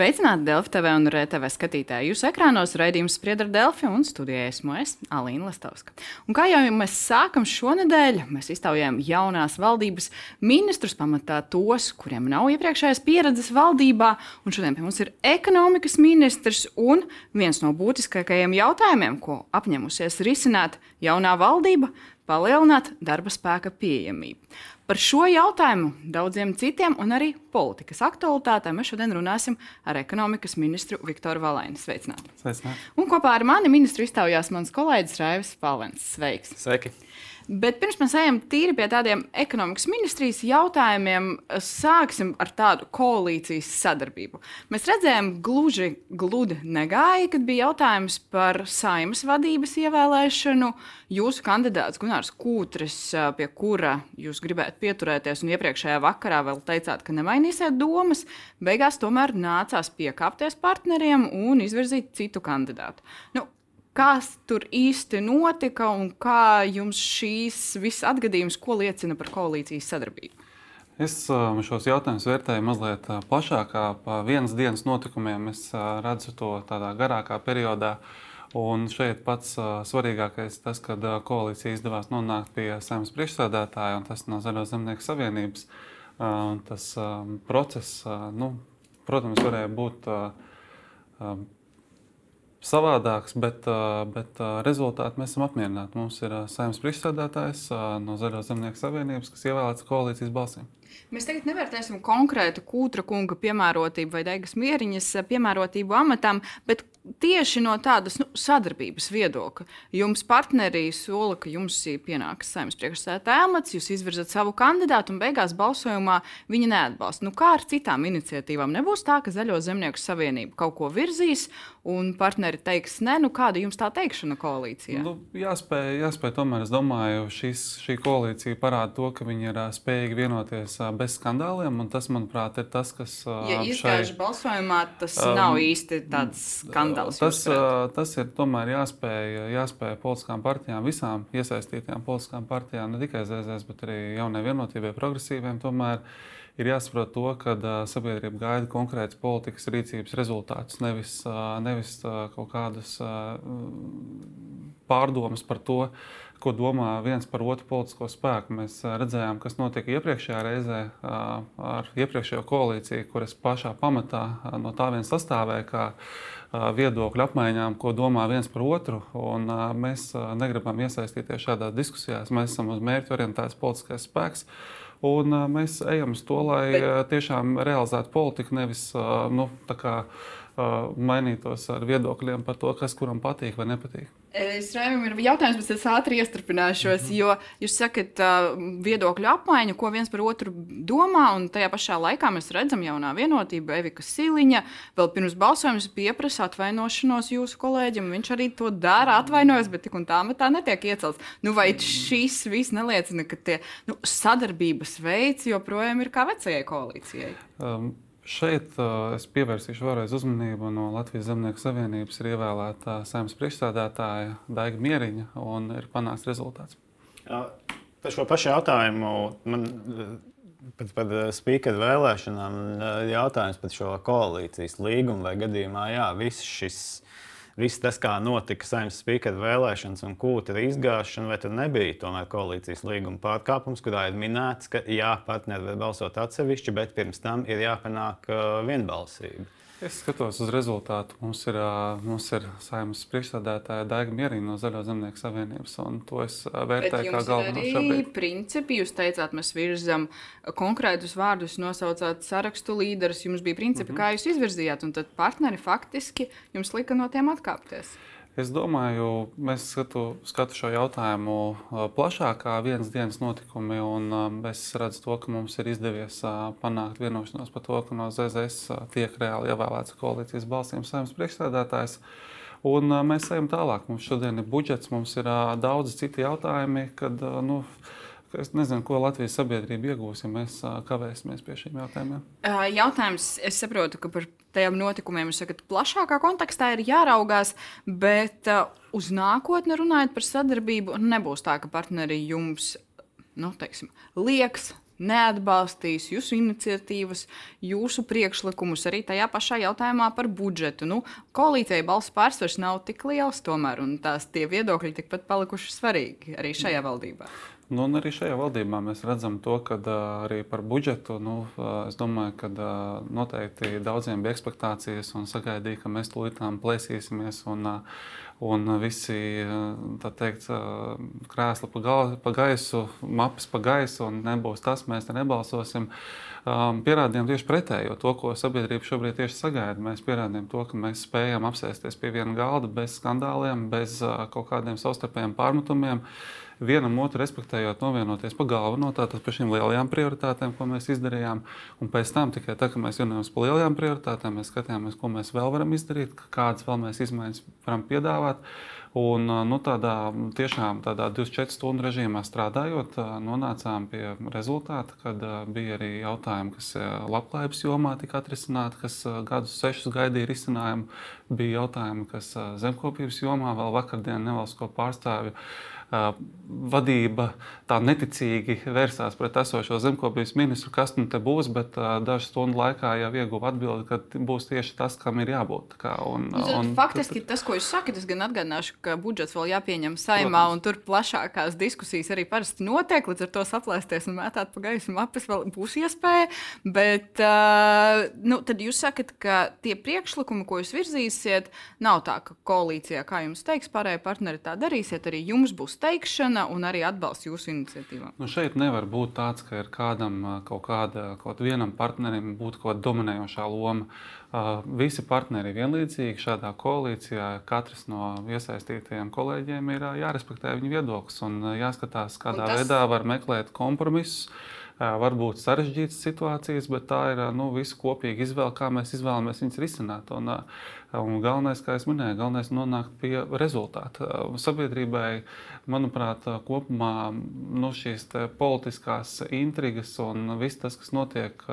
Sveicināti Delfi TV un RTV skatītāji. Jūsu ekrānos raidījums spriedz ar Delfi un studijā esmu es, Alīna Lastovska. Un kā jau mēs sākam šonadēļ, mēs iztaujājam jaunās valdības ministrus, pamatā tos, kuriem nav iepriekšējās pieredzes valdībā. Un šodien pie mums ir ekonomikas ministrs un viens no būtiskākajiem jautājumiem, ko apņemusies risināt jaunā valdība - palielināt darba spēka pieejamību. Par šo jautājumu, daudziem citiem un arī politikas aktualitātēm mēs šodien runāsim ar ekonomikas ministru Viktoru Valainu. Sveicināti! Sveicināti. Un kopā ar mani ministru iztaujās mans kolēģis Raivis Palvens. Sveiks! Sveiki! Bet pirms mēs ejam tīri pie tādiem ekonomikas ministrijas jautājumiem, sāksim ar tādu koalīcijas sadarbību. Mēs redzējām, gluži gludi negāja, kad bija jautājums par saimas vadības ievēlēšanu. Jūsu kandidāts Gunārs Kūtris, pie kura jūs gribētu pieturēties, un iepriekšējā vakarā vēl teicāt, ka nemainīsiet domas, beigās tomēr nācās piekāpties partneriem un izvirzīt citu kandidātu. Nu, Kas tur īsti notika un kā jums šīs visas atgadījums, ko liecina par koalīcijas sadarbību? Es šos jautājumus vērtēju mazliet plašākā, pa vienas dienas notikumiem. Es redzu to tādā garākā periodā. Un šeit pats svarīgākais ir tas, ka koalīcija izdevās nonākt pie saimnes priekšsēdētāja, un tas no Zaļo zemnieku savienības. Tas process, nu, protams, varēja būt savādāks, bet, bet rezultāti mēs esam apmierināti. Mums ir saimnes priekšsēdētājs no Zaļo zemnieku savienības, kas ievēlēts koalīcijas balsīm. Mēs tagad nevērtēsim konkrētu kūtra kunga piemērotību vai deigas mieriņas piemērotību amatam, bet tieši no tādas nu, sadarbības viedokļa. Jums partnerī sola, ka jums ir pienācis saimnes priekšsēdētāja amats, jūs izvirzat savu kandidātu un beigās balsojumā viņa neatbalsta. Nu, kā ar citām iniciatīvām? Nebūs tā, ka Zaļo zemnieku savienība kaut ko virzīs un partneri teiks, nē, nu kāda jums tā teikšana koalīcijā? Nu, jāspēj, jāspēj tomēr, es domāju, šis, šī koalīcija parāda to, ka viņi ir spējīgi vienoties bez skandāliem, un tas, manuprāt, ir tas, kas. Ja izgājuši šai... balsojumā, tas um, nav īsti tāds skandāls skandāls. Tas, tas ir tomēr jāspēj, jāspēj politiskām partijām, visām iesaistītajām politiskām partijām, ne tikai ZZS, bet arī jaunai vienotībai, progresīviem. Tomēr ir jāsaprot to, ka sabiedrība gaida konkrētas politikas rīcības rezultātus, nevis, nevis kaut kādas pārdomas par to, ko domā viens par otru politisko spēku. Mēs redzējām, kas notika iepriekšējā reizē ar iepriekšējo koalīciju, kuras pašā pamatā no tā viens sastāvēja viedokļu apmaiņām, ko domā viens par otru. Un, mēs negribam iesaistīties šādās diskusijās. Mēs esam uz mērķu orientēts politiskais spēks. Un mēs ejam uz to, lai tiešām realizētu politiku, nevis nu, kā, mainītos ar viedokļiem par to, kas kuram patīk vai nepatīk. Es Raimam ir jautājums, bet es ātri iestrpināšos, mm -hmm. jo jūs sakat uh, viedokļu apmaiņu, ko viens par otru domā, un tajā pašā laikā mēs redzam jaunā vienotība, Evika Siliņa, vēl pirms balsojums pieprasa atvainošanos jūsu kolēģim, viņš arī to dara, atvainojas, bet tik un tā metā netiek iecelts. Nu, vai šis viss neliecina, ka tie nu, sadarbības veids joprojām ir kā vecajai koalīcijai? Um. Šeit uh, es pievērsīšu vēlreiz uzmanību no Latvijas Zemnieku savienības ir ievēlēta saimnes priekšstādātāja Daiga Mieriņa un ir panāks rezultāts. Par šo pašu jautājumu man pat par spīkeru vēlēšanām jautājums par šo koalīcijas līgumu vai gadījumā, jā, viss šis viss tas, kā notika saimnes spīkera vēlēšanas un kūta izgāšana, vai tur nebija tomēr koalīcijas līguma pārkāpums, kurā ir minēts, ka jā, partneri var balsot atsevišķi, bet pirms tam ir jāpanāk uh, vienbalsība. Es skatos uz rezultātu. Mums ir, mums ir saimnes priekšstādātāja Daiga Mierīna no Zaļo zemnieku savienības, un to es vērtēju kā galveno šobrīd. Principi, jūs teicāt, mēs virzam konkrētus vārdus, nosaucāt sarakstu līderus, jums bija principi, mm -hmm. kā jūs izvirzījāt, un tad partneri faktiski jums lika no tiem atkāpties. Es domāju, mēs skatu, skatu šo jautājumu plašāk, kā vienas dienas notikumi. Es redzu, to, ka mums ir izdevies panākt vienošanos par to, ka no ZZS tiek reāli ievēlēts koalīcijas balsīm saimnes priekšstādātājs. Un mēs ejam tālāk. Mums šodien ir budžets, mums ir daudzi citi jautājumi. Kad, nu, Es nezinu, ko Latvijas sabiedrība iegūs, ja mēs kavēsimies pie šiem jautājumiem. Jautājums, es saprotu, ka par tajiem notikumiem jūs sakat, plašākā kontekstā ir jāraugās, bet uz nākotni runājot par sadarbību, nebūs tā, ka partneri jums nu, teiksim, liekas neatbalstīs jūsu iniciatīvas, jūsu priekšlikumus arī tajā pašā jautājumā par budžetu. Nu, koalīcijai balss pārsvars nav tik liels, tomēr, un tās tie viedokļi tikpat palikuši svarīgi arī šajā valdībā. Nu, arī šajā valdībā mēs redzam to, ka arī par budžetu, nu, es domāju, ka noteikti daudziem bija ekspektācijas un sagaidīja, ka mēs tūlītām plēsīsimies un, un visi teikt, krēsli pa, gal, pa gaisu, mapas pa gaisu, un nebūs tas, mēs te nebalsosim. Pierādījām tieši pretējo to, ko sabiedrība šobrīd tieši sagaida. Mēs pierādījām to, ka mēs spējam apsēsties pie viena galda bez skandāliem, bez kaut kādiem savstarpējiem pārmetumiem. Vienam otru respektējot, novienoties pa galveno, tātad par šīm lielajām prioritātēm, ko mēs izdarījām. Un pēc tam tikai tā, ka mēs vienojamies par lielajām prioritātēm, mēs skatījāmies, ko mēs vēl varam izdarīt, kādas vēl mēs izmaiņas varam piedāvāt. Un, nu, tādā tiešām tādā 24 stundu režīmā strādājot, nonācām pie rezultāta, kad bija arī jautājumi, kas labklājības jomā tika atrisināti, kas gadus sešus gaidīja risinājumu. Bija jautājumi, kas zemkopības jomā vēl vakardien nevalstisko pārstāvju vadība tā neticīgi vērsās pret esošo zemkopības ministru, kas nu te būs, bet dažu stundu laikā jau ieguva atbildi, ka būs tieši tas, kam ir jābūt. Kā, un, nu, un, faktiski tas, ko jūs sakat, es gan atgādināšu, ka budžets vēl jāpieņem saimā, Protams. un tur plašākās diskusijas arī parasti notiek, līdz ar to saplēsties un mētāt pa gaisu mapes vēl būs iespēja. Bet uh, nu, tad jūs sakat, ka tie priekšlikumi, ko jūs virzīsiet, nav tā, ka koalīcijā, kā jums teiks, pārējie partneri tā darīsiet, arī jums būs teikšana un arī atbalsts jūsu iniciatīvām? Nu šeit nevar būt tāds, ka ir kādam kaut kāda, kaut vienam partnerim būtu kaut kāda dominējošā loma. Uh, visi partneri ir vienlīdzīgi šādā koalīcijā. Katrs no iesaistītajiem kolēģiem ir jārespektē viņa viedoklis un jāskatās, kādā tas... veidā var meklēt kompromisus. Var būt sarežģītas situācijas, bet tā ir nu, visu kopīga izvēle, kā mēs izvēlamies viņas risināt. Un, un galvenais, kā jau minēju, galvenais ir nonākt pie rezultāta. Sabiedrībai, manuprāt, kopumā nu, šīs politiskās intrigas un viss tas, kas notiek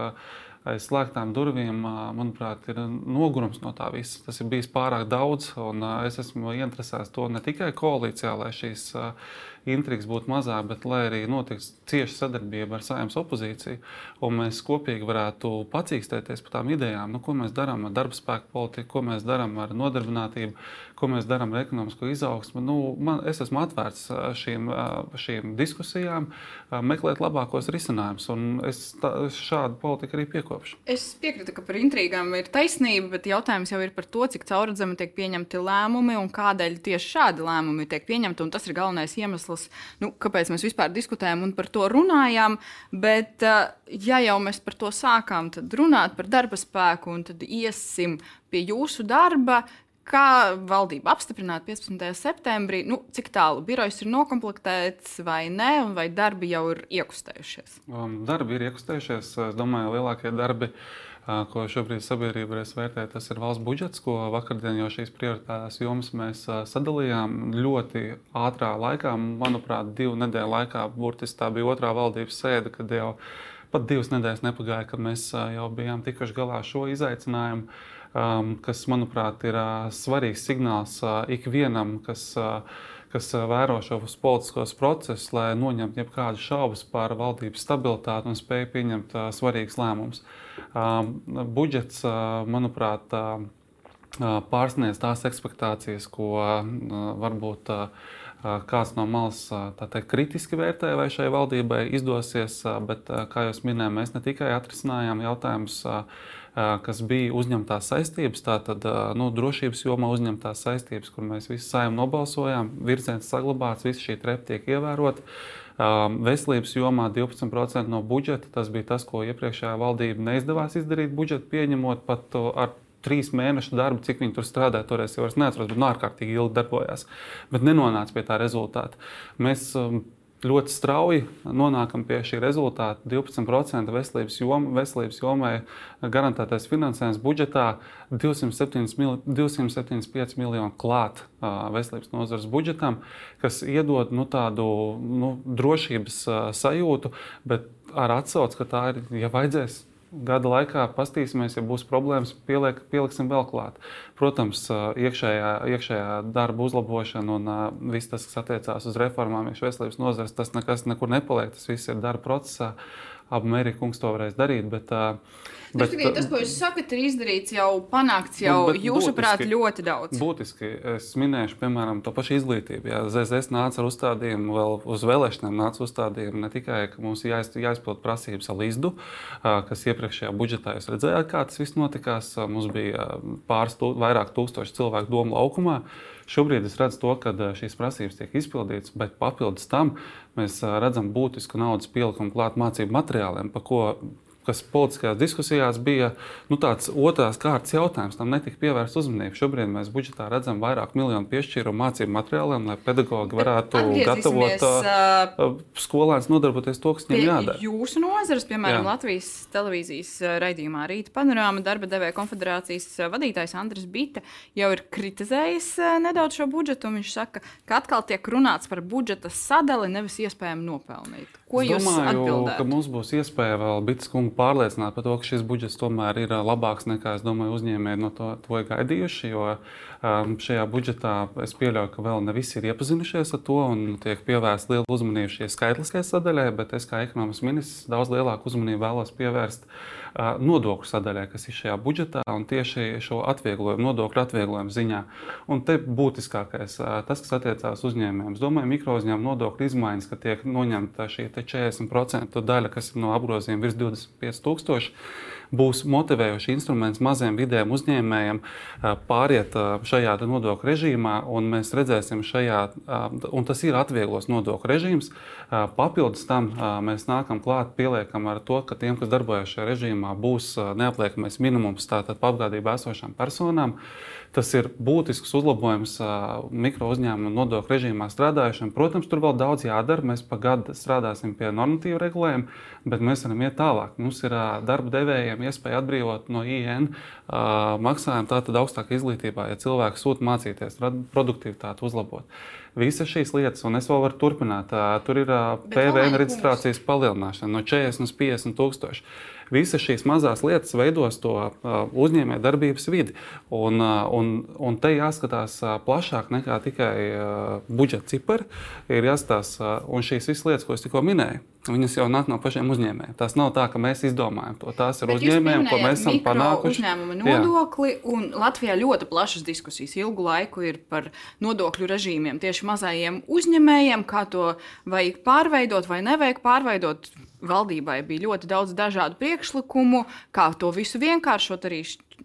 aiz slēgtām durvīm, manuprāt, ir nogurums no tā visa. Tas ir bijis pārāk daudz, un es esmu ieinteresēts to ne tikai koalīcijā, lai šīs intrigas būtu mazāk, bet lai arī notiktu cieša sadarbība ar saimnes opozīciju, un mēs kopīgi varētu pacīkstēties par tām idejām, nu, ko mēs darām ar darba spēku politiku, ko mēs darām ar nodarbinātību, ko mēs darām ar ekonomisko izaugsmu. Nu, man, es esmu atvērts šīm, šīm diskusijām, meklēt labākos risinājumus, un es tā, šādu politiku arī piekopšu. Es piekrītu, ka par intrigām ir taisnība, bet jautājums jau ir par to, cik caurredzami tiek pieņemti lēmumi un kādēļ tieši šādi lēmumi tiek pieņemti. Tas ir galvenais iemesls, nu, kāpēc mēs vispār diskutējam un par to runājām. Bet, ja jau mēs par to sākām runāt par darba spēku un tad iesim pie jūsu darba, Kā valdība apstiprināja 15. septembrī, nu, cik tālu birojs ir noklāpts vai nē, un vai darbi jau ir iekustējušies? Um, darbi ir iekustējušies. Es domāju, lielākie darbi, uh, ko šobrīd sabiedrība varēs vērtēt, tas ir valsts budžets, ko vakardien jau šīs prioritārās jomas mēs sadalījām ļoti ātrā laikā. Manuprāt, divu nedēļu laikā burtiski tā bija otrā valdības sēde, kad jau pat divas nedēļas nepagāja, kad mēs jau bijām tikuši galā ar šo izaicinājumu um, kas, manuprāt, ir svarīgs signāls ikvienam, kas, kas vēro šos politiskos procesus, lai noņemtu jebkādas šaubas par valdības stabilitāti un spēju pieņemt svarīgus lēmumus. Budžets, manuprāt, pārsniedz tās expectācijas, ko varbūt. Kāds no malas teikt, kritiski vērtē, vai šai valdībai izdosies. Bet, kā jau minēju, mēs ne tikai atrisinājām jautājumus kas bija uzņemtās saistības, tātad nu, drošības jomā uzņemtās saistības, kur mēs visi saimnieki nobalsojām, virziens saglabāts, visa šī trepa tiek ievērota. Veselības jomā 12% no budžeta. Tas bija tas, ko iepriekšējā valdība neizdevās izdarīt budžetu pieņemot pat ar trīs mēnešu darbu, cik viņi tur strādāja. Toreiz jau es neatceros, bet nu, ārkārtīgi ilgi darbojās. Bet nenonāca pie tā rezultāta. Mēs ļoti strauji nonākam pie šī rezultāta. 12% veselības, jom, veselības jomai garantētais finansējums budžetā 207, mil, 275 miljonu klāt veselības nozares budžetam, kas iedod nu, tādu nu, drošības sajūtu, bet ar atsauci, ka tā ir, ja vajadzēs gada laikā pastīsimies, ja būs problēmas, pieliek, pieliksim vēl klāt. Protams, iekšējā, iekšējā darba uzlabošana un uh, viss tas, kas attiecās uz reformām, iekšā veselības nozares, tas nekas nekur nepaliek. Tas viss ir darba procesā. Amerikas kungs to varēs darīt. Bet, Bet, bet, tas, ko jūs sakat, ir izdarīts jau panākts jau, jūsuprāt, ļoti daudz. Būtiski es minēšu, piemēram, to pašu izglītību. Jā, ZZS nāca ar uzstādījumu, vēl uz vēlēšanām nāca uzstādījumu ne tikai, ka mums ir jāizpild prasības ar līdzdu, kas iepriekšējā budžetā jūs redzējāt, kā tas viss notikās. Mums bija pāris, tū, vairāk tūkstoši cilvēku domu laukumā. Šobrīd es redzu to, ka šīs prasības tiek izpildītas, bet papildus tam mēs redzam būtisku naudas pielikumu klāt mācību materiāliem, par ko kas politiskajās diskusijās bija nu, tāds otrās kārtas jautājums. Tam netika pievērsta uzmanība. Šobrīd mēs budžetā redzam vairāk miljonu piešķīrumu mācību materiāliem, lai pedagogi varētu gatavot uh, skolēnus nodarboties to, kas viņiem jādara. Jūsu nozares, piemēram, Jā. Latvijas televīzijas raidījumā Rīta panorāma darba devēja konfederācijas vadītājs Andris Bita jau ir kritizējis nedaudz šo budžetu. Viņš saka, ka atkal tiek runāts par budžeta sadali, nevis iespējami nopelnīt. Ko es jūs domāju, atbildētu? ka mums būs iespēja vēl Bitas kungu pārliecināt par to, ka šis budžets tomēr ir labāks nekā domāju, uzņēmēji no to, to ir gaidījuši. Jo um, šajā budžetā es pieļauju, ka vēl ne visi ir iepazinušies ar to un tiek pievērsta liela uzmanība šai skaitliskajai sadaļai, bet es kā ekonomikas ministrs daudz lielāku uzmanību vēlos pievērst uh, nodokļu sadaļai, kas ir šajā budžetā un tieši šo atvieglojumu, nodokļu atvieglojumu ziņā. Un te būtiskākais, tas, kas attiecās uz uzņēmējiem. Es domāju, mikro uzņēmumu nodokļu izmaiņas, ka tiek noņemta šī 40% daļa, kas ir no apgrozījuma virs 25,000 būs motivējošs instruments maziem vidējiem uzņēmējiem pāriet šajā nodokļu režīmā, un mēs redzēsim, šajā, un tas ir atvieglos nodokļu režīms. Papildus tam mēs nākam klāt, pieliekam ar to, ka tiem, kas darbojas šajā režīmā, būs neapliekamais minimums tātad apgādībā esošām personām. Tas ir būtisks uzlabojums mikro uzņēmumu nodokļu režīmā strādājušiem. Protams, tur vēl daudz jādara. Mēs pa gadu strādāsim pie normatīvu regulējuma, bet mēs varam iet tālāk. Mums ir darba devējiem iespēja atbrīvot no IN maksājumu tātad augstākā izglītībā, ja cilvēks sūta mācīties, produktivitāti uzlabot. Visas šīs lietas, un es vēl varu turpināt, tur ir PVN reģistrācijas palielināšana no 40 līdz 50 tūkstoši visas šīs mazās lietas veidos to uzņēmēju darbības vidi. Un, un, un te jāskatās plašāk nekā tikai budžeta cipari. Ir jāskatās, un šīs visas lietas, ko es tikko minēju, viņas jau nāk no pašiem uzņēmējiem. Tas nav tā, ka mēs izdomājam to. Tās ir uzņēmējiem, ko mēs esam panākuši. Uzņēmuma nodokli, Jā. un Latvijā ļoti plašas diskusijas ilgu laiku ir par nodokļu režīmiem tieši mazajiem uzņēmējiem, kā to vajag pārveidot vai nevajag pārveidot valdībai bija ļoti daudz dažādu priekšlikumu, kā to visu vienkāršot. Arī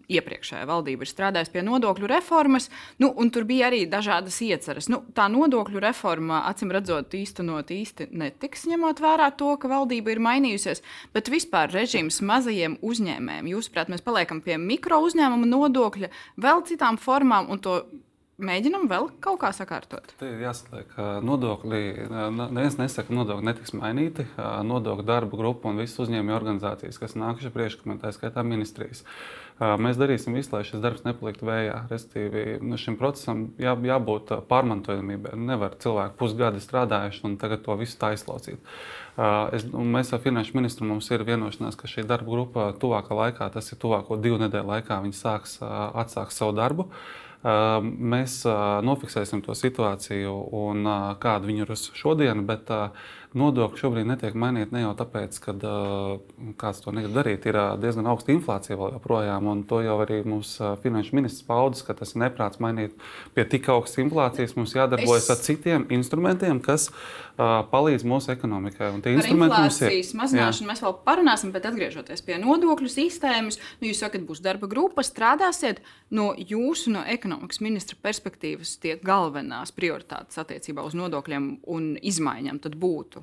iepriekšējā valdība ir strādājusi pie nodokļu reformas, nu, un tur bija arī dažādas ieceres. Nu, tā nodokļu reforma, acīm redzot, īstenot īsti netiks, ņemot vērā to, ka valdība ir mainījusies, bet vispār režīms mazajiem uzņēmējiem. Jūsuprāt, mēs paliekam pie mikro uzņēmuma nodokļa, vēl citām formām, un to Mēģinam vēl kaut kā sakārtot. Te ir jāsaka, ka nodokļi, neviens nesaka, ka nodokļi netiks mainīti. Nodokļu darba grupa un visas uzņēmēju organizācijas, kas nākuši priekšlikumā, tā skaitā ministrijas. Mēs darīsim visu, lai šis darbs nepaliktu vējā. Respektīvi, nu, šim procesam jā, jābūt pārmantojamībai. Nevar cilvēki pusgadi strādājuši un tagad to visu tā izlaucīt. Es, mēs ar finanšu ministru mums ir vienošanās, ka šī darba grupa tuvākā laikā, tas ir tuvāko divu nedēļu laikā, viņi sāks atsākt savu darbu. Uh, Mēs nofiksēsim to situāciju un kāda viņa ir šodien, bet nodokļi šobrīd netiek mainīti ne jau tāpēc, ka kāds to negrib darīt. Ir diezgan augsta inflācija vēl joprojām, un to jau arī mums finanšu ministrs paudis, ka tas ir neprāts mainīt pie tik augstas inflācijas. Mums jādarbojas es... ar citiem instrumentiem, kas palīdz mūsu ekonomikai. Un tie instrumenti mums ir. Mazināšanu jā. mēs vēl parunāsim, bet atgriežoties pie nodokļu sistēmas, nu, jūs sakat, būs darba grupa, strādāsiet no jūsu, no ekonomikas ministra perspektīvas, tie galvenās prioritātes attiecībā uz nodokļiem un izmaiņām tad būtu.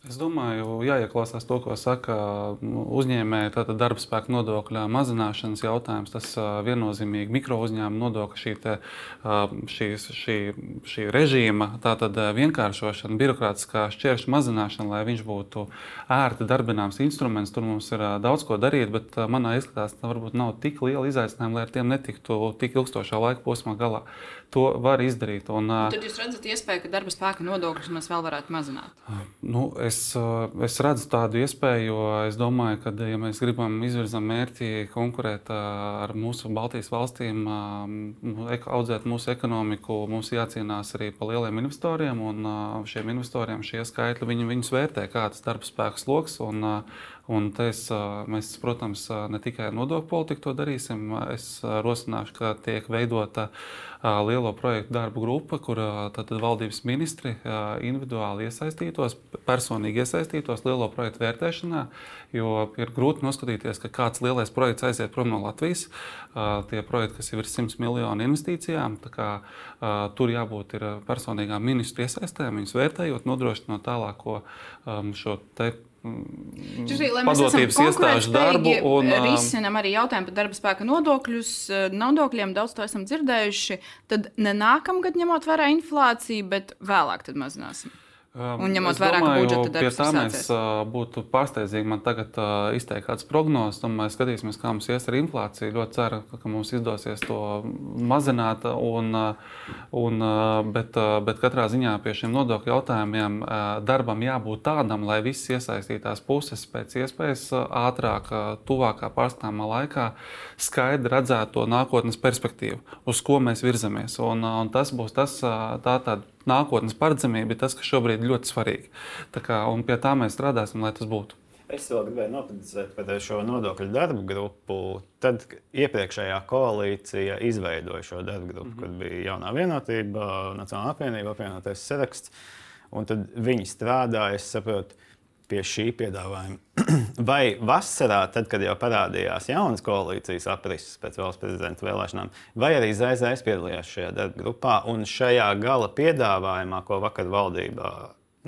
Es domāju, jāieklausās to, ko saka uzņēmēji. Tātad darba spēka nodokļa mazināšanas jautājums, tas viennozīmīgi mikro uzņēmuma nodokļa, šī, te, šī, šī, šī režīma tātad vienkāršošana, birokrātiskā šķēršļa mazināšana, lai viņš būtu ērti darbināms instruments. Tur mums ir daudz ko darīt, bet manā izskatās, ka varbūt nav tik liela izaicinājuma, lai ar tiem netiktu tik ilgstošā laika posmā galā. To var izdarīt. Un, Tad jūs redzat iespēju, ka darba spēka nodokļus mēs vēl varētu mazināt? Nu, es, es redzu tādu iespēju, jo es domāju, ka, ja mēs gribam izvirzīt mērķi konkurēt ar mūsu Baltijas valstīm, audzēt mūsu ekonomiku, mums jācīnās arī par lieliem investoriem. Šiem investoriem šie skaitļi viņi, viņus vērtē, kāds ir darba spēka sloks. Un, Un es, mēs, protams, ne tikai nodokļu politiku to darīsim. Es rosināšu, ka tiek veidota lielo projektu darba grupa, kur tad valdības ministri individuāli iesaistītos, personīgi iesaistītos lielo projektu vērtēšanā. Jo ir grūti noskatīties, ka kāds lielais projekts aiziet prom no Latvijas. Tie projekti, kas jau ir 100 miljonu investīcijām, kā, tur jābūt personīgām ministru iesaistēm, viņas vērtējot, nodrošinot tālāko šo te Lai mēs padotības iestāžu darbu un risinām arī jautājumu par darba spēka nodokļus, nodokļiem, daudz to esam dzirdējuši, tad ne nākamgad ņemot vērā inflāciju, bet vēlāk tad mazināsim. Um, un ņemot vērā, ka budžeta darbs pie tā mēs būtu pārsteidzīgi man tagad izteikt kādas prognozes, un mēs skatīsimies, kā mums ies ar inflāciju. Ļoti ceru, ka mums izdosies to mazināt, un, un, bet, bet katrā ziņā pie šiem nodokļu jautājumiem darbam jābūt tādam, lai visas iesaistītās puses pēc iespējas ātrāk, tuvākā pārskatāmā laikā skaidri redzētu to nākotnes perspektīvu, uz ko mēs virzamies. Un, un tas būs tas, tā tāda nākotnes paredzamība ir tas, kas šobrīd ir ļoti svarīgi. Tā kā, pie tā mēs strādāsim, lai tas būtu. Es vēl gribēju noprecizēt par šo nodokļu darbu grupu. Tad iepriekšējā koalīcija izveidoja šo darbu grupu, mm -hmm. kad bija jaunā vienotība, Nacionālā apvienība, apvienotais saraksts. Un tad viņi strādāja, es saprotu, pie šī piedāvājuma. Vai vasarā, tad, kad jau parādījās jaunas koalīcijas aprises pēc valsts prezidenta vēlēšanām, vai arī ZZS piedalījās šajā darba grupā un šajā gala piedāvājumā, ko vakar valdībā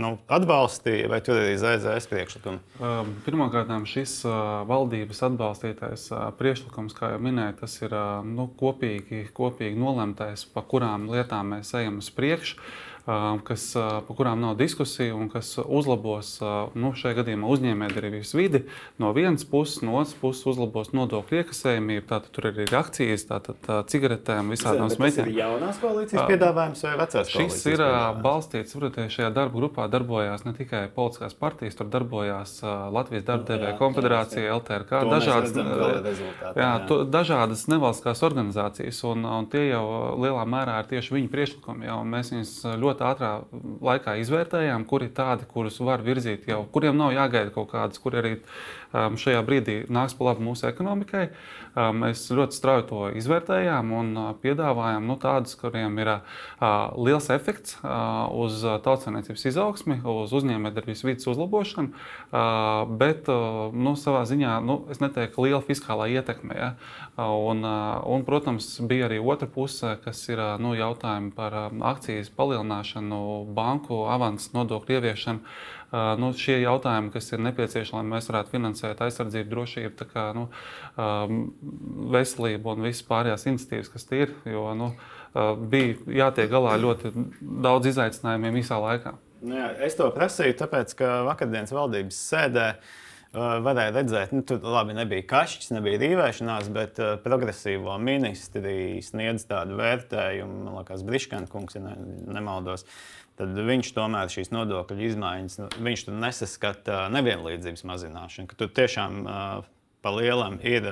nu, atbalstīja, vai tur arī ZZS priekšlikumi? Um, Pirmkārt, šis uh, valdības atbalstītais uh, priekšlikums, kā jau minēju, tas ir uh, nu, kopīgi, kopīgi nolemtais, pa kurām lietām mēs ejam uz priekšu kas, par kurām nav diskusiju un kas uzlabos nu, šajā gadījumā uzņēmējdarbības vidi. No vienas puses, no otras puses uzlabos nodokļu iekasējumību. Tātad tur ir arī akcijas, tātad cigaretēm, visādām smēķiem. Tas ir jaunās koalīcijas piedāvājums vai vecās? Šis ir balstīts, saprotiet, šajā darba grupā darbojās ne tikai politiskās partijas, tur darbojās Latvijas darba devēja konfederācija, LTRK, dažādas, jā, to, dažādas nevalstiskās organizācijas, un, un tie jau lielā mērā ir tieši viņu priekšlikumi. Mēs viņus ļoti ļoti ātrā laikā izvērtējām, kuri ir tādi, kurus var virzīt jau, kuriem nav jāgaida kaut kādas, kuri arī šajā brīdī nāks pa labu mūsu ekonomikai. Um, mēs ļoti strauji to izvērtējām un uh, piedāvājām nu, tādus, kuriem ir uh, liels efekts uh, uz tautsāniecības izaugsmi, uz uzņēmējdarbības vidas uzlabošanu, bet nu, savā ziņā nu, es neteiktu, liela fiskālā ietekme. Ja? Un, un, protams, bija arī otra puse, kas ir nu, jautājumi par uh, akcijas palielināšanu, banku avansu nodokļu ieviešanu. Nu, šie jautājumi, kas ir nepieciešami, lai mēs varētu finansēt aizsardzību, drošību, kā, nu, veselību un visas pārējās iniciatīvas, kas ir. Jo, nu, bija jātiek galā ļoti daudz izaicinājumiem īsā laikā. Nu jā, es to prasīju, tāpēc, ka vakardienas valdības sēdē varēja redzēt, ka nu, tur labi nebija kašķis, nebija rīvēšanās, bet uh, progresīvo ministri sniedz tādu vērtējumu. Man liekas, Briškana kungs, ja ne, nemaldos. Uh, tad viņš tomēr šīs nodokļu izmaiņas, nu, viņš tur nesaskata nevienlīdzības mazināšanu, ka tur tiešām pa lielam ir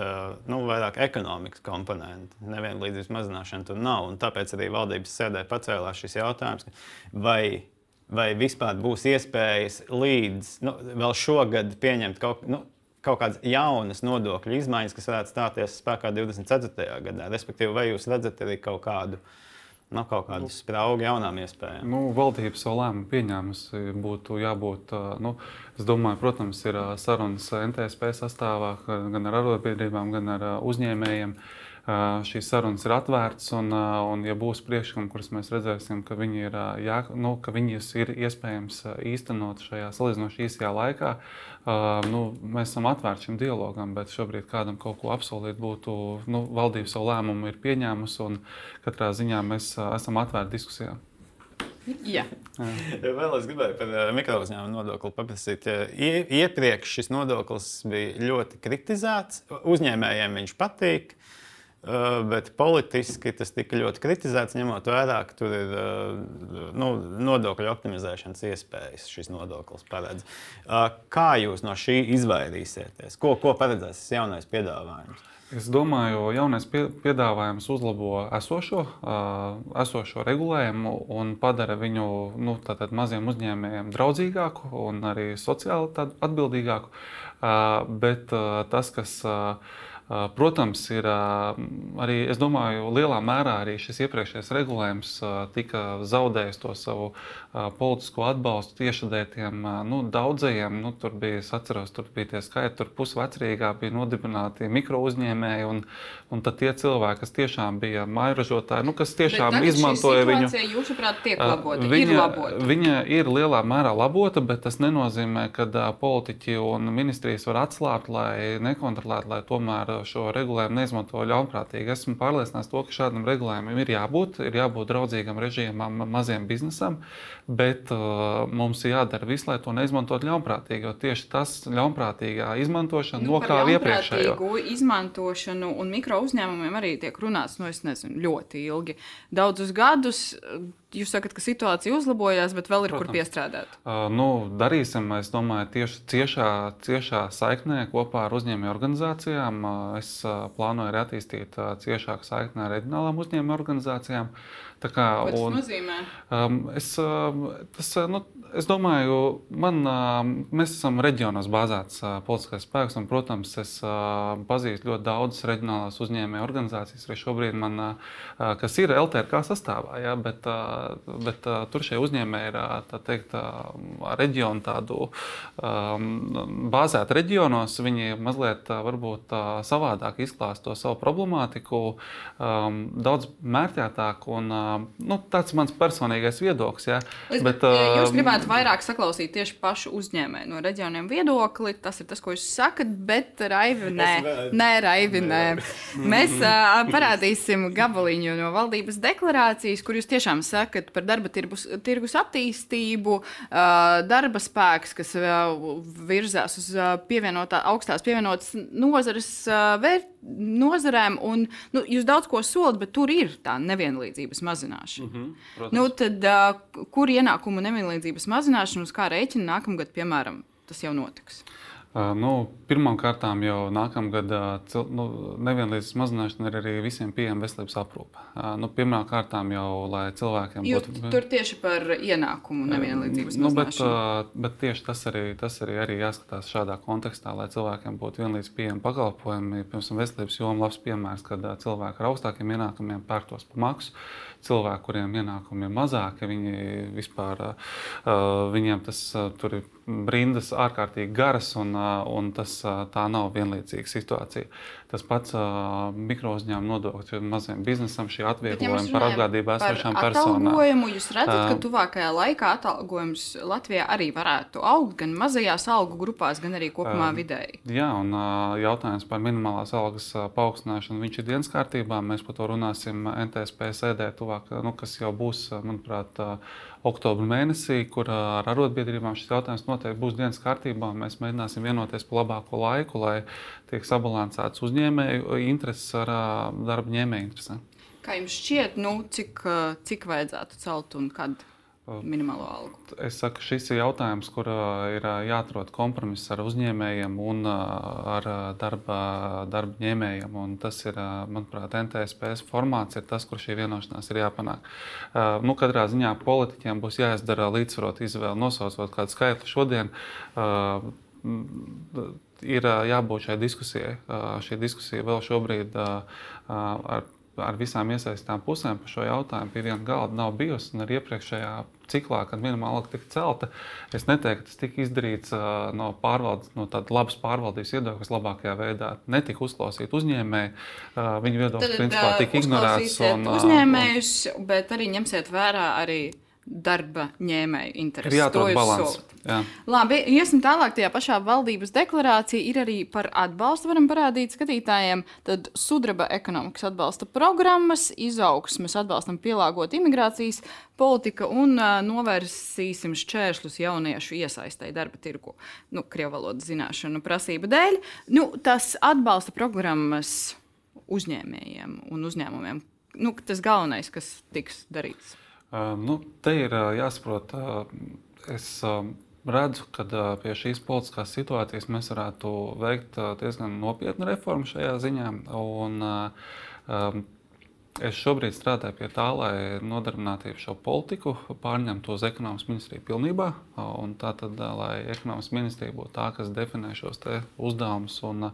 nu, vairāk ekonomikas komponenti. Nevienlīdzības mazināšana tur nav. Tāpēc arī valdības sēdē pacēlās šis jautājums, vai, vai vispār būs iespējas līdz nu, vēl šogad pieņemt kaut, nu, kaut kādas jaunas nodokļu izmaiņas, kas varētu stāties spēkā 24. gadā. Respektīvi, vai jūs redzat arī kaut kādu uh, Nav kaut kāda sprauga jaunām iespējām. Nu, valdība savu lēmumu pieņēmusi. Būtu jābūt, nu, es domāju, protams, ir sarunas NTSP sastāvā gan ar arotbiedrībām, gan ar uzņēmējiem. Šīs sarunas ir atvērtas, un, un ja būs priekšlikumi, kurus mēs redzēsim, ka, viņi ir, jā, nu, ka viņus ir iespējams īstenot šajā salīdzinoši īsajā laikā, nu, mēs esam atvērti šim dialogam, bet šobrīd kādam kaut ko apsolīt būtu. Nu, valdība savu lēmumu ir pieņēmusi, un katrā ziņā mēs esam atvērti diskusijām. Jā. Jā. Vēl es gribēju par uh, mikrouzņēmumu nodokli paprasīt. Ie, iepriekš šis nodoklis bija ļoti kritizēts. Uzņēmējiem viņš patīk. Uh, bet politiski tas tika ļoti kritizēts, ņemot vērā, ka tur ir uh, nu, nodokļu optimizēšanas iespējas. Šis nodoklis paredz. Uh, kā jūs no šī izvairīsieties? Ko, ko paredzēs šis jaunais piedāvājums? Es domāju, ka jaunais piedāvājums uzlabo esošo, esošo regulējumu un padara viņu nu, maziem uzņēmējiem draudzīgāku un arī sociāli atbildīgāku. Bet tas, kas Protams, ir arī, es domāju, lielā mērā arī šis iepriekšējais regulējums tika zaudējis to savu politisko atbalstu tieši dēļ tiem nu, daudzajiem. Nu, tur bija, es atceros, tur bija tie skaiti, tur pusvecrīgā bija nodibināti mikro uzņēmēji, un, un tad tie cilvēki, kas tiešām bija mairažotāji, nu, kas tiešām izmantoja viņu. Jūsuprāt, tiek labota, viņa, ir labota. viņa ir lielā mērā labota, bet tas nenozīmē, ka politiķi un ministrijas var atslābt, lai nekontrolētu, lai tomēr šo regulējumu neizmanto ļaunprātīgi. Esmu pārliecināts, to, ka šādam regulējumam ir jābūt, ir jābūt draudzīgam režīmam maziem biznesam, bet uh, mums ir jādara viss, lai to neizmantotu ļaunprātīgi. Jo tieši tas ļaunprātīgā izmantošana nu, nokāva iepriekšējo. izmantošanu un mikro uzņēmumiem arī tiek runāts nu, nezinu, ļoti ilgi. Daudzus gadus jūs sakat, ka situācija uzlabojās, bet vēl ir Protams. kur piestrādāt. Uh, nu, darīsim, es domāju, tieši ciešā, ciešā saiknē kopā ar uzņēmēju organizācijām. Uh, es uh, plānoju arī attīstīt uh, ciešāku saikni ar reģionālām uzņēmēju organizācijām. Tā kā, Ko tas un, nozīmē? Um, es, tas, nu, Es domāju, man, mēs esam reģionos bāzēts politiskais spēks, un, protams, es pazīstu ļoti daudzas reģionālās uzņēmēju organizācijas, arī šobrīd, man, kas ir LTRK sastāvā. Ja, bet, bet tur šie uzņēmēji ir tā teikt, reģionu tādu bāzēti reģionos. Viņi mazliet varbūt savādāk izklāst to savu problemātiku, daudz mērķētāk. Un, nu, tāds ir mans personīgais viedoklis. Ja, bet, Jūs gribētu vairāk saklausīt tieši pašu uzņēmēju no reģioniem viedokli. Tas ir tas, ko jūs sakat, bet Raivi, nē, nē, Raivi, nē. Mēs uh, parādīsim gabaliņu no valdības deklarācijas, kur jūs tiešām sakat par darba tirgus, tirgus attīstību, darba spēks, kas virzās uz pievienotā, augstās pievienotas nozares vērtības nozarēm, un nu, jūs daudz ko solat, bet tur ir tā nevienlīdzības mazināšana. Mm -hmm, protams. nu, tad, kur ienākumu nevienlīdzības mazināšana, uz kā rēķina nākamgad, piemēram, tas jau notiks? Nu, Pirmkārt, jau nākamgad nu, nevienlīdzības mazināšana ir arī visiem pieejama veselības aprūpe. Nu, Pirmkārt, jau lai cilvēkiem Jūs būtu. Tur tieši par ienākumu nevienlīdzības nu, mazināšanu. Bet, bet tieši tas arī, tas arī, arī jāskatās šādā kontekstā, lai cilvēkiem būtu vienlīdz pieejami pakalpojumi. Piemēram, veselības joma labs piemērs, kad cilvēki ar augstākiem ienākumiem pērktos par maksu cilvēki, kuriem ienākumi ir mazāki, viņi vispār, viņiem tas tur ir rindas ārkārtīgi garas, un, un tas tā nav vienlīdzīga situācija. Tas pats uh, mikro uzņēmuma nodokļu maziem biznesam, šī atvieglojuma ja par apgādību esošām personām. Jūs redzat, ka tuvākajā laikā atalgojums Latvijā arī varētu augt gan mazajās algu grupās, gan arī kopumā uh, vidēji. Jā, un uh, jautājums par minimālās algas uh, paaugstināšanu, viņš ir dienas kārtībā. Mēs par to runāsim NTSP sēdē tuvāk, nu, kas jau būs, manuprāt, uh, oktobra mēnesī, kur ar arotbiedrībām šis jautājums noteikti būs dienas kārtībā. Mēs mēģināsim vienoties par labāko laiku, lai tiek sabalansēts uzņēmēju intereses ar darba ņēmēju interesēm. Kā jums šķiet, nu, cik, cik vajadzētu celt un kad? Minimālo algu? Es saku, šis ir jautājums, kur ir jāatrod kompromiss ar uzņēmējiem un ar darba, darba ņēmējiem. Un tas ir, manuprāt, NTSPS formāts, ir tas, kur šī vienošanās ir jāpanāk. Nu, katrā ziņā politiķiem būs jāizdara līdzsvarot izvēle, nosaucot kādu skaitli šodien. Ir jābūt šai diskusijai. Šī diskusija vēl šobrīd ar ar visām iesaistītām pusēm par šo jautājumu pie viena galda nav bijusi. Arī iepriekšējā ciklā, kad minimāla alga tika celta, es neteiktu, ka tas tika izdarīts no pārvaldes, no tādas labas pārvaldības viedokļa, labākajā veidā netika uzklausīti uzņēmēji. Uh, viņu viedoklis principā tika ignorēts. Un, uzņēmējus, bet arī ņemsiet vērā arī darba ņēmēju intereses. Ir jāatrod līdzsvars. Labi, iesim tālāk. Tajā pašā valdības deklarācija ir arī par atbalstu. Varam parādīt skatītājiem, tad sudraba ekonomikas atbalsta programmas, izaugsmes atbalstam pielāgot imigrācijas politika un uh, novērsīsim šķēršļus jauniešu iesaistēji darba tirgu. Nu, Krievu valodas zināšanu prasību dēļ. Nu, tas atbalsta programmas uzņēmējiem un uzņēmumiem? Nu, tas galvenais, kas tiks darīts. Nu, te ir jāsaprot, es redzu, ka pie šīs politiskās situācijas mēs varētu veikt diezgan nopietnu reformu šajā ziņā. Un, Es šobrīd strādāju pie tā, lai nodarbinātību šo politiku pārņemtu uz ekonomikas ministriju pilnībā. Tātad, lai ekonomikas ministrija būtu tā, kas definē šos uzdevumus. Un,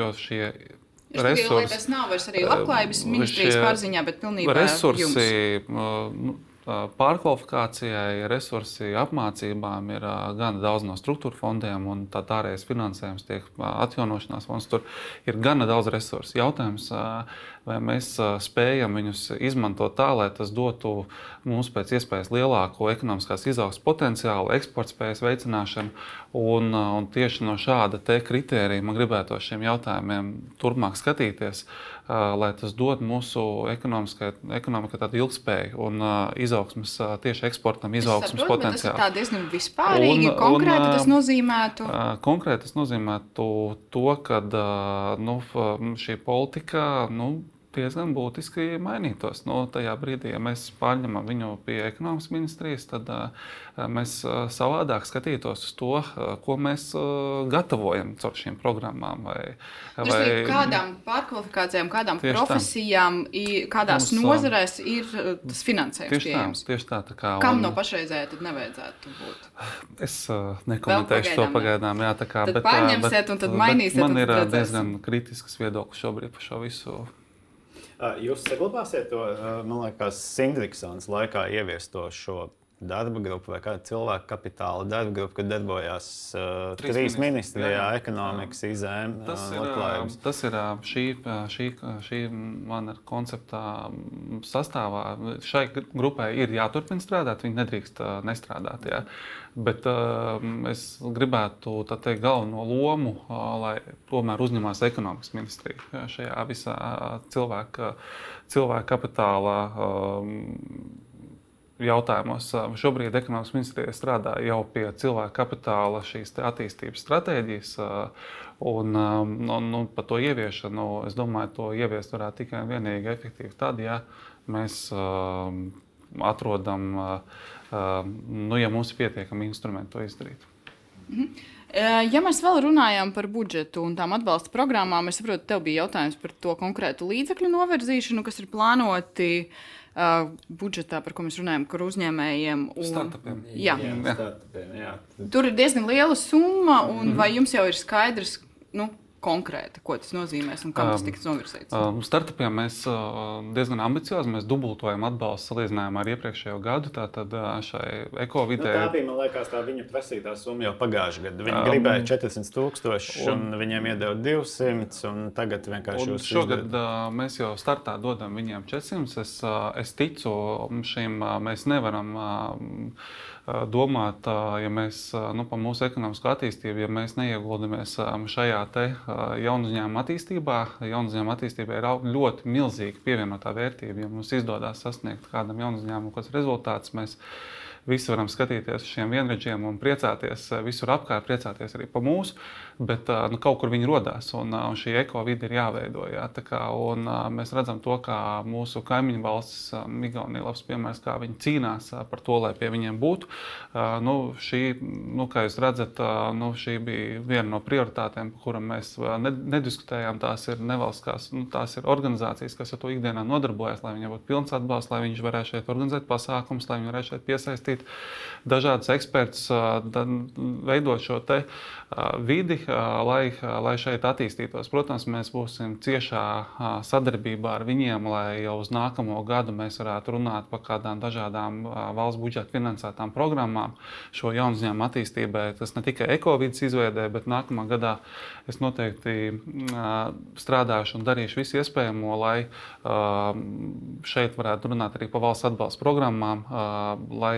jo šie resursi, tas nav vairs arī labklājības ministrijas pārziņā, bet pilnībā resursi. Jums. Pārkvalifikācijai, resursi apmācībām ir gan daudz no struktūra fondiem, un tā ārējais finansējums tiek atjaunošanās fonds. Tur ir gana daudz resursu. Jautājums, vai mēs spējam viņus izmantot tā, lai tas dotu mums pēc iespējas lielāku ekonomiskās izaugsmes potenciālu, eksporta spējas veicināšanu. Un, un tieši no šāda kritērija man gribētu šiem jautājumiem turpmāk skatīties, lai tas dod mūsu ekonomikai tādu ilgspēju un izaugsmas, tieši eksportam izaugsmas potenciālu. Tas ir diezgan vispārīgi, un, konkrēti un, tas nozīmētu. Konkrēti tas nozīmētu to, ka nu, šī politika. Nu, diezgan būtiski mainītos. Nu, tajā brīdī, ja mēs pārņemam viņu pie ekonomikas ministrijas, tad uh, mēs uh, savādāk skatītos uz to, uh, ko mēs gatavojam caur šīm programmām. Vai, vai... Kādām pārkvalifikācijām, kādām profesijām, tā. kādās Mums, nozarēs ir tas finansējums tieši pieejams? Tā, tieši tā, tā kā, Kam un... no pašreizējā tad nevajadzētu būt? Es nekomentēšu to pagaidām. Jā, tā kā, tad bet, pārņemsiet bet, un tad mainīsiet. Man ir diezgan kritisks viedoklis šobrīd par šo visu Jūs saglabāsiet to, man liekas, Sindriksons laikā ieviesto šo darba grupu vai kāda cilvēka kapitāla darba grupa, kad darbojās uh, trīs, trīs ministrijā, jā, jā. ekonomikas, izēm, tas uh, labklājības. Tas ir šī, šī, šī mana koncepta sastāvā. Šai grupai ir jāturpina strādāt, viņi nedrīkst uh, nestrādāt. Jā. Bet uh, es gribētu teikt, galveno lomu, uh, lai tomēr uzņemās ekonomikas ministrija šajā visā cilvēka, cilvēka kapitāla. Uh, jautājumos. Šobrīd ekonomikas ministrija strādā jau pie cilvēka kapitāla šīs attīstības stratēģijas. Un, un, un par to ieviešanu, es domāju, to ieviest varētu tikai un vienīgi efektīvi tad, ja mēs atrodam, nu, ja mums ir pietiekami instrumenti to izdarīt. Mhm. Ja mēs vēl runājam par budžetu un tām atbalsta programmām, es saprotu, tev bija jautājums par to konkrētu līdzekļu novirzīšanu, kas ir plānoti uh, uh, budžetā, par ko mēs runājam, kur uzņēmējiem un startupiem. Jā. Jā, startupiem, jā. Tur ir diezgan liela summa, un mm -hmm. vai jums jau ir skaidrs, nu, konkrēti, ko tas nozīmēs un kam tas tiks novirzīts? Um, startupiem mēs uh, diezgan ambiciozi mēs dubultojam atbalstu salīdzinājumā ar iepriekšējo gadu. Tātad uh, šai ekovidē. Nu, tā bija, man liekas, tā viņa prasītā summa jau pagājušajā gadā. Viņi um, gribēja 400 tūkstoši, un, un viņiem iedeva 200, un tagad vienkārši jūs šogad uh, mēs jau startā dodam viņiem 400. Es, uh, es ticu šim, uh, mēs nevaram. Uh, domāt, ja mēs nu, par mūsu ekonomisko attīstību, ja mēs neieguldamies šajā jaunu uzņēmumu attīstībā, jaunu uzņēmumu attīstībai ir ļoti milzīga pievienotā vērtība. Ja mums izdodas sasniegt kādam jaunu uzņēmumu, kas rezultāts mēs visi varam skatīties uz šiem vienreģiem un priecāties visur apkārt, priecāties arī par mūsu bet nu, kaut kur viņi radās. Un, un šī ekovide ir jāveido. Jā, kā, un, mēs redzam to, kā mūsu kaimiņu valsts, Igaunija, labs piemērs, kā viņi cīnās par to, lai pie viņiem būtu. Nu, šī, nu, kā jūs redzat, nu, šī bija viena no prioritātēm, par kurām mēs nediskutējām. Tās ir nevalstiskās, nu, tās ir organizācijas, kas ar to ikdienā nodarbojas, lai viņiem būtu pilns atbalsts, lai viņi varētu šeit organizēt pasākumus, lai viņi varētu šeit piesaistīt dažādus ekspertus, veidot šo te vidi, lai, lai šeit attīstītos. Protams, mēs būsim ciešā sadarbībā ar viņiem, lai jau uz nākamo gadu mēs varētu runāt par kādām dažādām valsts budžeta finansētām programmām šo jaunu uzņēmumu attīstībai. Tas ne tikai ekovidas izveidē, bet nākamā gadā es noteikti strādāšu un darīšu visu iespējamo, lai šeit varētu runāt arī par valsts atbalsta programmām, lai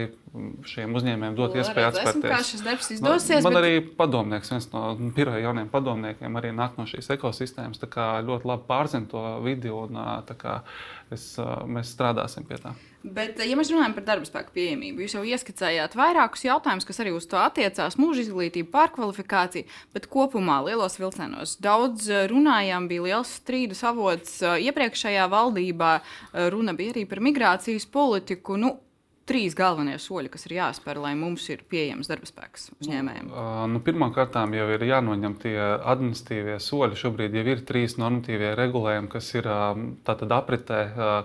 šiem uzņēmējiem dot iespēju atspērties. Kā šis darbs izdosies? Man, man bet... arī padomnieks, viens no biroja jauniem padomniekiem, arī nāk no šīs ekosistēmas. Tā kā ļoti labi pārzina to vidi un kā, es, mēs strādāsim pie tā. Bet, ja mēs runājam par darba spēku pieejamību, jūs jau ieskicējāt vairākus jautājumus, kas arī uz to attiecās - mūža izglītība, pārkvalifikācija, bet kopumā lielos vilcienos daudz runājām, bija liels strīdus avots iepriekšējā valdībā. Runa bija arī par migrācijas politiku. Nu, trīs galvenie soļi, kas ir jāspēr, lai mums ir pieejams darba spēks uzņēmējiem? Nu, Pirmkārt, jau ir jānoņem tie administratīvie soļi. Šobrīd jau ir trīs normatīvie regulējumi, kas ir apritē,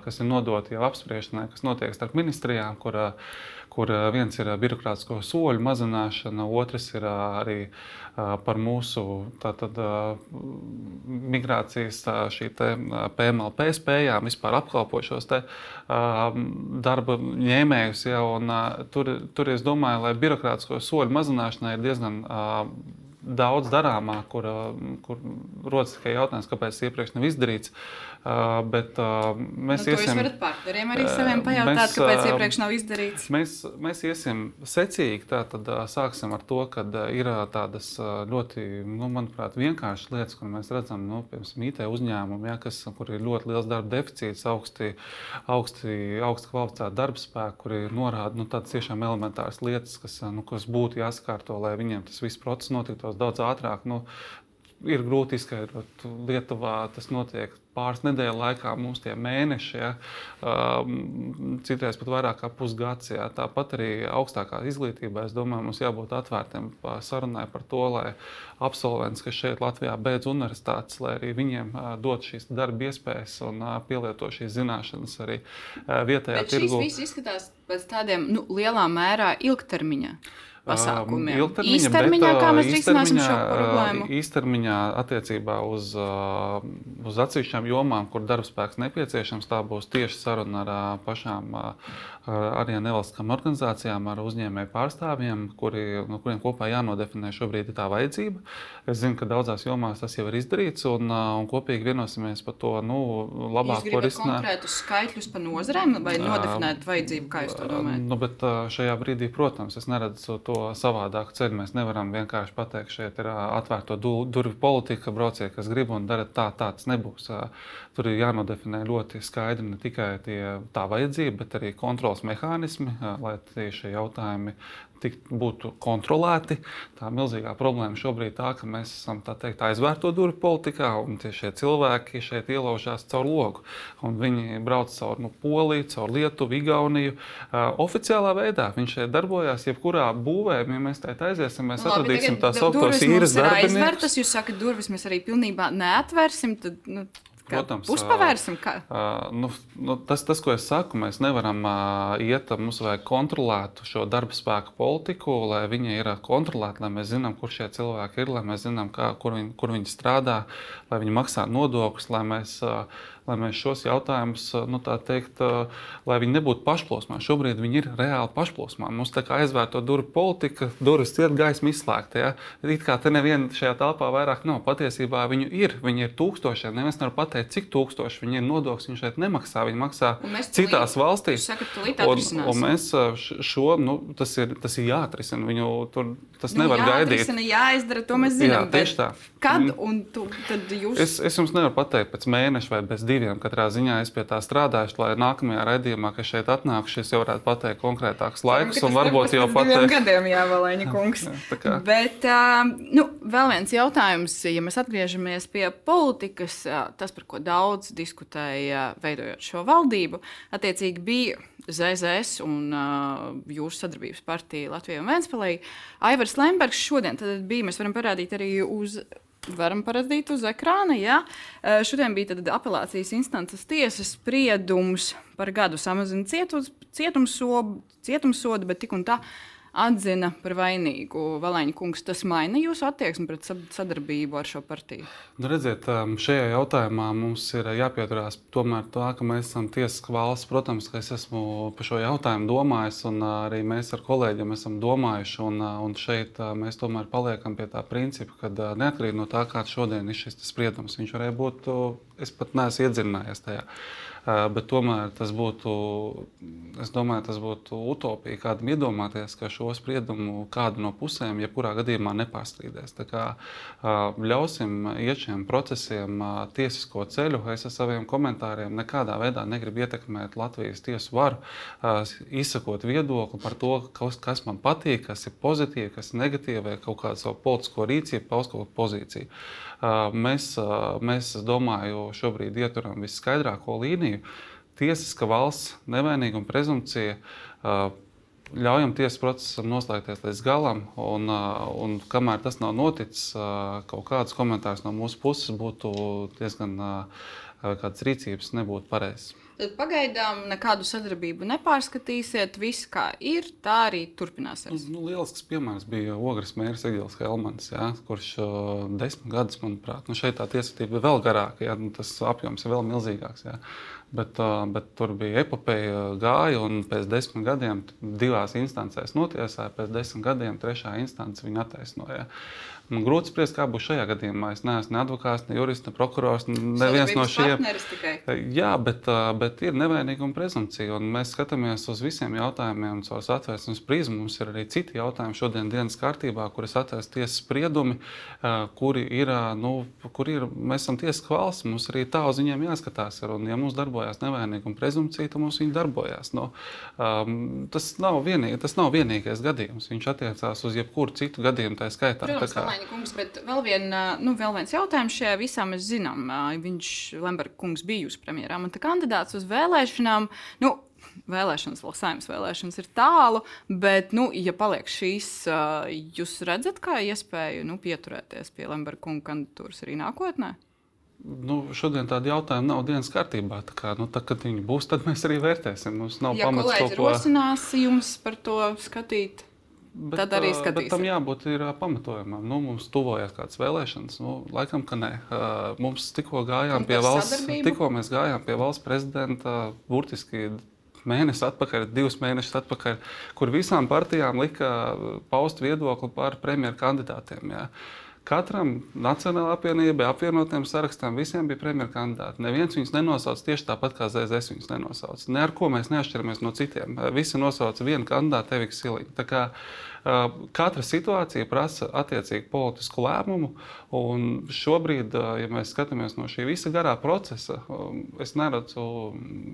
kas ir nodoti jau apspriešanai, kas notiek starp ministrijām. Kur, kur viens ir birokrātisko soļu mazināšana, otrs ir arī par mūsu tātad, migrācijas PMLP spējām vispār apkalpot šos te, darba ņēmējus. Ja, un, tur, tur es domāju, lai birokrātisko soļu mazināšanai ir diezgan daudz darāmā, kur, kur rodas tikai jautājums, kāpēc tas iepriekš nav izdarīts. Uh, bet, uh, mēs nu, iesim, jūs varat partneriem arī saviem pajautāt, mēs, kāpēc iepriekš nav izdarīts. Mēs, mēs iesim secīgi. Tātad sāksim ar to, ka ir tādas ļoti, nu, manuprāt, vienkāršas lietas, kur mēs redzam, nu, piemēram, IT uzņēmumi, ja, kas, kur ir ļoti liels darba deficīts, augsti, augsti, augsti kvalificēti darba spēki, kuri norāda nu, tādas tiešām elementāras lietas, kas, nu, kas būtu jāsakārto, lai viņiem tas viss process notiktos daudz ātrāk. Nu, ir grūti izskaidrot. Lietuvā tas notiek pāris nedēļu laikā, mums tie mēneši, ja, um, citreiz pat vairāk kā pusgads. Ja. Tāpat arī augstākā izglītībā, es domāju, mums jābūt atvērtiem sarunai par to, lai absolvents, kas šeit Latvijā beidz universitātes, lai arī viņiem uh, dot šīs darba iespējas un uh, pielieto šīs zināšanas arī uh, vietējā Bet tirgu. Tas viss izskatās pēc tādiem nu, lielā mērā ilgtermiņa pasākumiem. Um, īstermiņā, bet, kā mēs risināsim šo problēmu? Īstermiņā attiecībā uz, uz atsevišķām jomām, kur darbspēks nepieciešams, tā būs tieši saruna ar pašām arī ar nevalstiskām organizācijām, ar uzņēmēju pārstāvjiem, kuri, no kuriem kopā jānodefinē šobrīd tā vajadzība. Es zinu, ka daudzās jomās tas jau ir izdarīts, un, un kopīgi vienosimies par to nu, labāko risinājumu. Konkrētus skaitļus par nozarēm vai nodefinēt vajadzību, kā jūs to domājat? Nu, bet šajā brīdī, protams, es neredzu to savādāku ceļu. Mēs nevaram vienkārši pateikt, šeit ir atvērto durvju politika, brauciet, kas grib un dara tā, tā tas nebūs. Tur ir jānodefinē ļoti skaidri ne tikai tie, tā vajadzība, bet arī kontrols mehānismi, lai šie jautājumi tikt, būtu kontrolēti. Tā milzīgā problēma šobrīd ir tā, ka mēs esam teikt, aizvērto durvju politikā, un šie cilvēki šeit ielaužās caur logu. Viņi brauc caur nu, Poliju, caur Lietuvu, Igauniju. Uh, oficiālā veidā viņš šeit darbojās, jebkurā būvē, ja mēs tā aiziesim, mēs Labi, atradīsim tās augtos īres darbiniekus. Jūs sakat, durvis mēs arī pilnībā neatvērsim. Tad, nu, Protams, uzpavērsim. Uh, nu, nu, tas, tas, ko es saku, mēs nevaram uh, iet, mums vajag kontrolēt šo darba spēku politiku, lai viņi ir kontrolēti, lai mēs zinām, kur šie cilvēki ir, lai mēs zinām, kā, kur, viņi, kur viņi strādā, lai viņi maksā nodokļus, lai mēs uh, lai mēs šos jautājumus, nu, teikt, lai viņi nebūtu pašplūsmā. Šobrīd viņi ir reāli pašplūsmā. Mums tā kā aizvērto durvju politika, durvis ir gaisma izslēgta. Ja? It kā te neviena šajā telpā vairāk nav. Patiesībā viņu ir, viņi ir tūkstošiem. Neviens nevar pateikt, cik tūkstoši viņi ir nodokļus. Viņi šeit nemaksā, viņi maksā citās tulīt, valstīs. Un, un mēs šo, nu, tas ir, tas ir jāatrisina. Viņu tur tas nu, nevar gaidīt. Jāizdara, to mēs zinām. Jā, tieši tā. Kad un tu, tad jūs? Es, es jums nevaru pateikt pēc mēneša vai pēc diviem diviem. Katrā ziņā es pie tā strādāju, lai nākamajā raidījumā, kad šeit atnākšu, es jau varētu pateikt konkrētākus laikus, un varbūt jau pateikt. gadiem, jā, Valēņa kungs. jā, Bet nu, vēl viens jautājums, ja mēs atgriežamies pie politikas, tas, par ko daudz diskutēja, veidojot šo valdību, attiecīgi bija ZZS un uh, jūsu sadarbības partija Latvijai un Vēnspēlē. Aivars Lembergs šodien bija, mēs varam parādīt arī uz varam parādīt uz ekrāna. Ja? Šodien bija apelācijas instances tiesas spriedums par gadu samazinājumu cietumsodu, cietumsodu, bet tik un tā atzina par vainīgu Valēņa kungs. Tas maina jūsu attieksmi pret sadarbību ar šo partiju? Nu, redziet, um, šajā jautājumā mums ir jāpieturās tomēr to, ka mēs esam tiesiska valsts. Protams, ka es esmu par šo jautājumu domājis, un uh, arī mēs ar kolēģiem esam domājuši. Un, uh, un šeit uh, mēs tomēr paliekam pie tā principa, ka neatkarīgi no tā, kāds šodien ir šis spriedums, viņš varēja būt, es pat neesmu iedzinājies tajā. Bet tomēr tas būtu, es domāju, tas būtu utopija kādam iedomāties, ka šo spriedumu kāda no pusēm, jebkurā gadījumā, nepārstrīdēs. Tā kā ļausim iet šiem procesiem tiesisko ceļu. Es ar saviem komentāriem nekādā veidā negribu ietekmēt Latvijas tiesu varu, izsakot viedokli par to, kas, man patīk, kas ir pozitīvi, kas ir negatīvi, vai kaut kādu savu politisko rīcību, paust kaut kādu pozīciju. Mēs, mēs, domāju, šobrīd ieturam visskaidrāko līniju. Tiesiska valsts nevainīguma prezumpcija ļaujam tiesas procesam noslēgties līdz galam, un, un kamēr tas nav noticis, kaut kāds komentārs no mūsu puses būtu diezgan kādas rīcības nebūtu pareizs. Tad pagaidām nekādu sadarbību nepārskatīsiet. Viss kā ir, tā arī turpināsies. Nu, lielisks piemērs bija Ogres mērs Egils Helmans, ja, kurš uh, desmit gadus, manuprāt, nu, šeit tā tiesvedība ir vēl garāka, ja, nu, tas apjoms ir vēl milzīgāks. Ja. Bet, bet tur bija epopeja, gāja, un pēc desmit gadiem divās instancēs notiesāja, pēc desmit gadiem trešā instance viņa attaisnoja. Man grūti spriest, kā būs šajā gadījumā. Es neesmu ne advokāts, ne jurists, ne prokurors. Neviens no šiem Jā, bet, bet ir nevainīguma prezumpcija. Mēs skatāmies uz visiem jautājumiem, caur atvērsmes prizmu. Mums ir arī citi jautājumi šodienas dienas kārtībā, kuras atvērs tiesas spriedumi, kuri ir, nu, kur ir, mēs esam tiesiska valsts. Mums arī tā uz viņiem jāskatās. Ir, un, ja mums darbojās nevainīguma prezumpcija, tad mums viņi darbojās. Nu, um, tas, nav vienīgi, tas nav vienīgais gadījums. Viņš attiecās uz jebkuru citu gadījumu, tā skaitā. Protams, tā kā, Kalniņa kungs, bet vēl, vien, nu, vēl viens jautājums šajā visā mēs zinām. Viņš, Lemberga kungs, bija jūsu premjerā. Man tā kandidāts uz vēlēšanām. Nu, Vēlēšanas, vēl saimnes vēlēšanas ir tālu, bet, nu, ja paliek šīs, jūs redzat, kā iespēju nu, pieturēties pie Lemberga kunga kandidatūras arī nākotnē? Nu, šodien tāda jautājuma nav dienas kārtībā. Tā kā, nu, tā, kad viņi būs, tad mēs arī vērtēsim. Mums nav ja pamats kaut ko rosinās jums par to skatīt. Bet, Tad arī skatīsimies. Tam jābūt ir, pamatojumam. Nu, mums tuvojas kādas vēlēšanas. Nu, laikam, ka nē. Mums tikko gājām pie valsts, tikko mēs gājām pie valsts prezidenta burtiski mēnesi atpakaļ, divus mēnešus atpakaļ, kur visām partijām lika paust viedokli par premjeru kandidātiem. Jā. Katram Nacionālajai apvienībai, apvienotiem sarakstam, visiem bija premjeras kandidāti. Neviens viņus nenosauca tieši tāpat, kā ZZS viņus nenosauca. Ne ar ko mēs neatšķiramies no citiem. Visi nosauca vienu kandidātu, Eviku Siliņu. Katra situācija prasa attiecīgu politisku lēmumu. Šobrīd, ja mēs skatāmies no šī visa garā procesa, es neredzu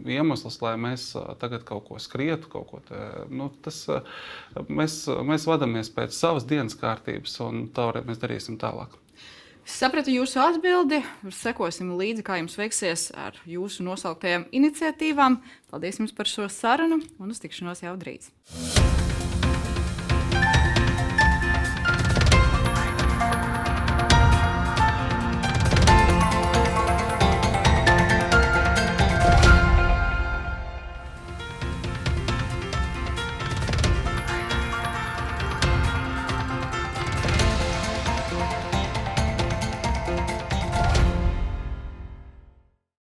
iemeslus, lai mēs tagad kaut ko skrietu. Kaut ko te, nu, tas, mēs, mēs vadāmies pēc savas dienas kārtības, un tā mēs darīsim tālāk. Sapratu jūsu atbildi. Sekosim līdzi, kā jums veiksies ar jūsu nosauktajām iniciatīvām. Paldies jums par šo sarunu un uz tikšanos jau drīz.